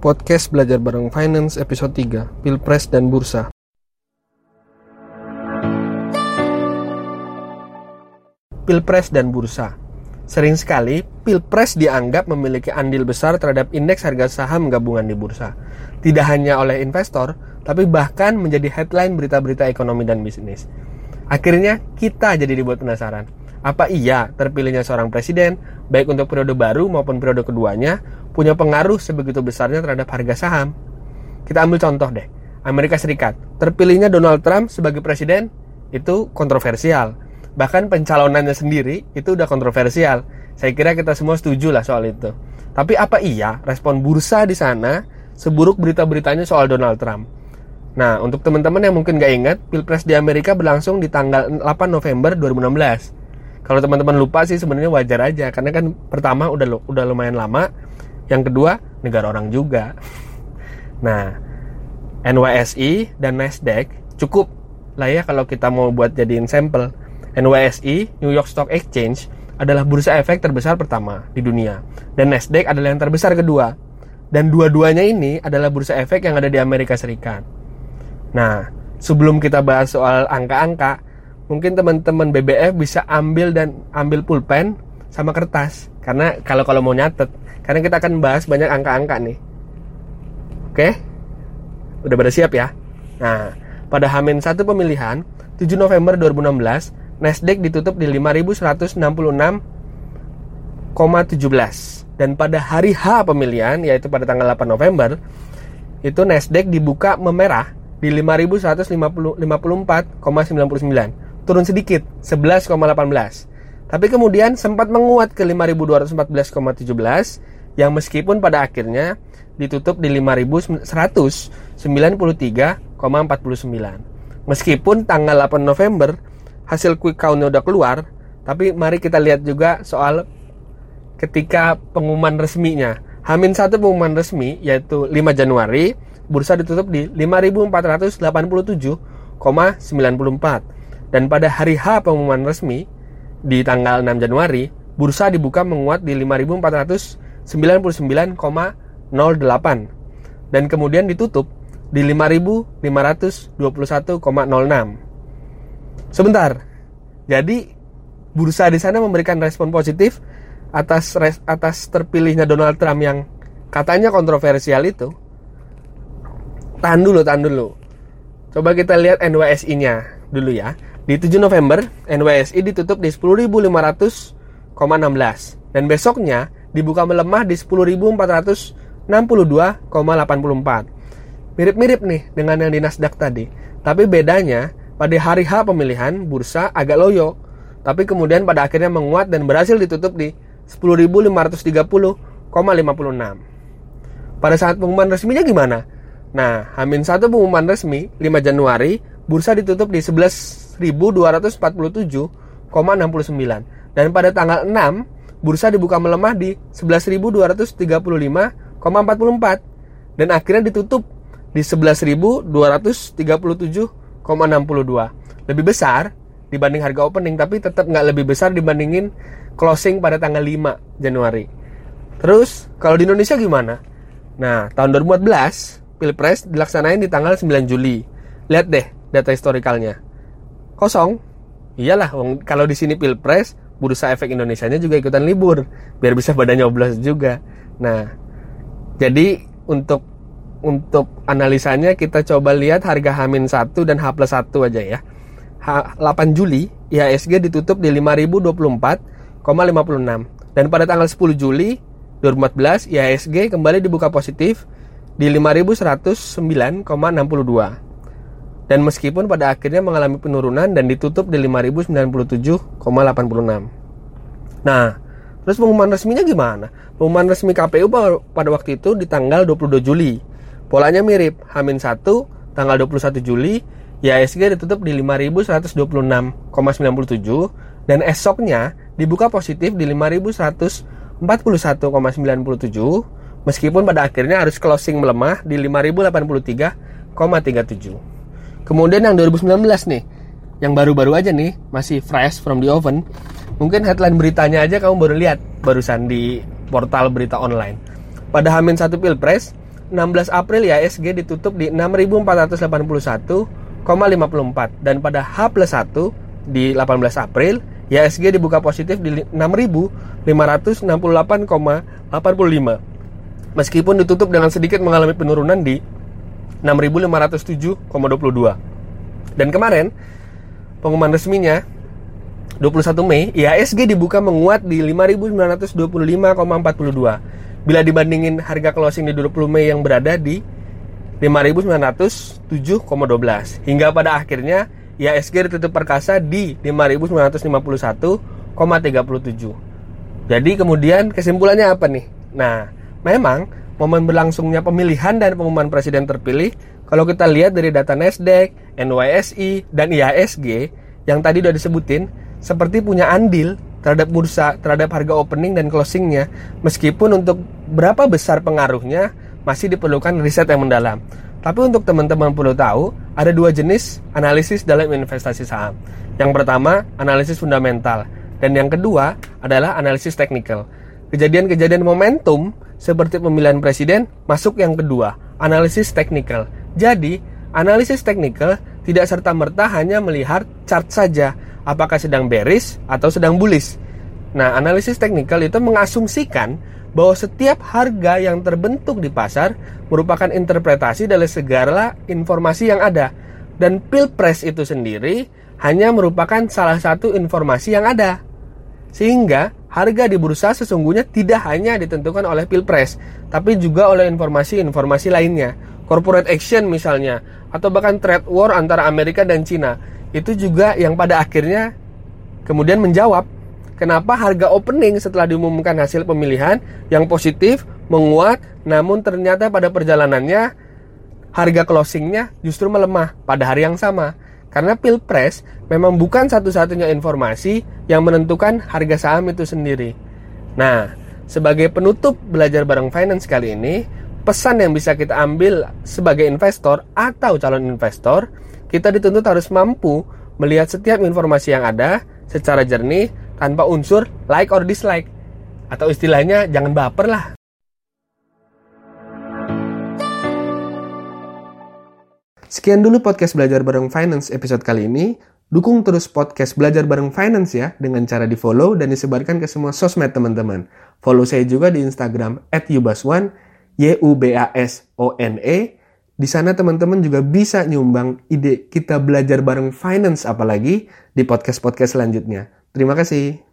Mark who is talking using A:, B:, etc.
A: Podcast Belajar Bareng Finance episode 3, Pilpres dan Bursa. Pilpres dan Bursa Sering sekali, Pilpres dianggap memiliki andil besar terhadap indeks harga saham gabungan di bursa. Tidak hanya oleh investor, tapi bahkan menjadi headline berita-berita ekonomi dan bisnis. Akhirnya, kita jadi dibuat penasaran. Apa iya terpilihnya seorang presiden, baik untuk periode baru maupun periode keduanya, punya pengaruh sebegitu besarnya terhadap harga saham? Kita ambil contoh deh, Amerika Serikat. Terpilihnya Donald Trump sebagai presiden itu kontroversial bahkan pencalonannya sendiri itu udah kontroversial. Saya kira kita semua setuju lah soal itu. Tapi apa iya respon bursa di sana seburuk berita-beritanya soal Donald Trump? Nah, untuk teman-teman yang mungkin gak ingat, Pilpres di Amerika berlangsung di tanggal 8 November 2016. Kalau teman-teman lupa sih sebenarnya wajar aja, karena kan pertama udah udah lumayan lama, yang kedua negara orang juga. Nah, NYSE dan Nasdaq cukup lah ya kalau kita mau buat jadiin sampel. NYSE, New York Stock Exchange, adalah bursa efek terbesar pertama di dunia. Dan Nasdaq adalah yang terbesar kedua. Dan dua-duanya ini adalah bursa efek yang ada di Amerika Serikat. Nah, sebelum kita bahas soal angka-angka, mungkin teman-teman BBF bisa ambil dan ambil pulpen sama kertas. Karena kalau kalau mau nyatet, karena kita akan bahas banyak angka-angka nih. Oke? Udah pada siap ya? Nah, pada Hamin satu pemilihan, 7 November 2016, Nasdaq ditutup di 5166,17 dan pada hari H pemilihan yaitu pada tanggal 8 November itu Nasdaq dibuka memerah di 5154,99 turun sedikit 11,18 tapi kemudian sempat menguat ke 5214,17 yang meskipun pada akhirnya ditutup di 5193,49 meskipun tanggal 8 November hasil quick count udah keluar, tapi mari kita lihat juga soal ketika pengumuman resminya. Hamin satu pengumuman resmi yaitu 5 Januari, bursa ditutup di 5487,94 dan pada hari H pengumuman resmi di tanggal 6 Januari, bursa dibuka menguat di 5499,08 dan kemudian ditutup di 5521,06. Sebentar. Jadi bursa di sana memberikan respon positif atas res, atas terpilihnya Donald Trump yang katanya kontroversial itu. Tahan dulu, tahan dulu. Coba kita lihat NYSI-nya dulu ya. Di 7 November, NYSI ditutup di 10.500,16 dan besoknya dibuka melemah di 10.462,84. Mirip-mirip nih dengan yang di Nasdaq tadi. Tapi bedanya pada hari H pemilihan, bursa agak loyo, tapi kemudian pada akhirnya menguat dan berhasil ditutup di 10.530,56. Pada saat pengumuman resminya gimana? Nah, Hamin satu pengumuman resmi 5 Januari, bursa ditutup di 11.247,69 dan pada tanggal 6 bursa dibuka melemah di 11.235,44 dan akhirnya ditutup di 11.237 0,62 lebih besar dibanding harga opening tapi tetap nggak lebih besar dibandingin closing pada tanggal 5 Januari. Terus kalau di Indonesia gimana? Nah tahun 2014 Pilpres dilaksanain di tanggal 9 Juli. Lihat deh data historikalnya kosong. Iyalah kalau di sini Pilpres bursa efek Indonesia nya juga ikutan libur biar bisa badannya nyoblos juga. Nah jadi untuk untuk analisanya kita coba lihat harga Hamin 1 dan H plus 1 aja ya. H 8 Juli IHSG ditutup di 5024,56 dan pada tanggal 10 Juli 2014 IHSG kembali dibuka positif di 5109,62 dan meskipun pada akhirnya mengalami penurunan dan ditutup di 5097,86 nah terus pengumuman resminya gimana? pengumuman resmi KPU pada waktu itu di tanggal 22 Juli Polanya mirip, Hamin 1 tanggal 21 Juli IHSG ditutup di 5126,97 dan esoknya dibuka positif di 5141,97 meskipun pada akhirnya harus closing melemah di 5083,37. Kemudian yang 2019 nih, yang baru-baru aja nih, masih fresh from the oven. Mungkin headline beritanya aja kamu baru lihat barusan di portal berita online. Pada Hamin 1 Pilpres, 16 April IHSG ditutup di 6481,54 dan pada H plus 1 di 18 April IHSG dibuka positif di 6568,85 meskipun ditutup dengan sedikit mengalami penurunan di 6507,22 dan kemarin pengumuman resminya 21 Mei, IHSG dibuka menguat di 5.925,42. Bila dibandingin harga closing di 20 Mei yang berada di 5.907,12. Hingga pada akhirnya IHSG ditutup perkasa di 5.951,37. Jadi kemudian kesimpulannya apa nih? Nah, memang momen berlangsungnya pemilihan dan pengumuman presiden terpilih kalau kita lihat dari data Nasdaq, NYSE, dan IHSG yang tadi udah disebutin seperti punya andil terhadap bursa, terhadap harga opening dan closingnya, meskipun untuk berapa besar pengaruhnya masih diperlukan riset yang mendalam. Tapi untuk teman-teman perlu tahu, ada dua jenis analisis dalam investasi saham. Yang pertama, analisis fundamental, dan yang kedua adalah analisis teknikal. Kejadian-kejadian momentum seperti pemilihan presiden masuk yang kedua, analisis teknikal. Jadi, analisis teknikal tidak serta-merta hanya melihat chart saja, apakah sedang bearish atau sedang bullish. Nah, analisis teknikal itu mengasumsikan bahwa setiap harga yang terbentuk di pasar merupakan interpretasi dari segala informasi yang ada. Dan pilpres itu sendiri hanya merupakan salah satu informasi yang ada. Sehingga harga di bursa sesungguhnya tidak hanya ditentukan oleh pilpres, tapi juga oleh informasi-informasi lainnya. Corporate action misalnya, atau bahkan trade war antara Amerika dan Cina itu juga yang pada akhirnya kemudian menjawab kenapa harga opening setelah diumumkan hasil pemilihan yang positif menguat namun ternyata pada perjalanannya harga closingnya justru melemah pada hari yang sama karena pilpres memang bukan satu-satunya informasi yang menentukan harga saham itu sendiri. Nah, sebagai penutup belajar bareng finance kali ini, pesan yang bisa kita ambil sebagai investor atau calon investor kita dituntut harus mampu melihat setiap informasi yang ada secara jernih tanpa unsur like or dislike. Atau istilahnya jangan baper lah. Sekian dulu podcast Belajar Bareng Finance episode kali ini. Dukung terus podcast Belajar Bareng Finance ya dengan cara di follow dan disebarkan ke semua sosmed teman-teman. Follow saya juga di Instagram yubaswan, Y-U-B-A-S-O-N-E, di sana teman-teman juga bisa nyumbang ide kita belajar bareng finance apalagi di podcast-podcast selanjutnya. Terima kasih.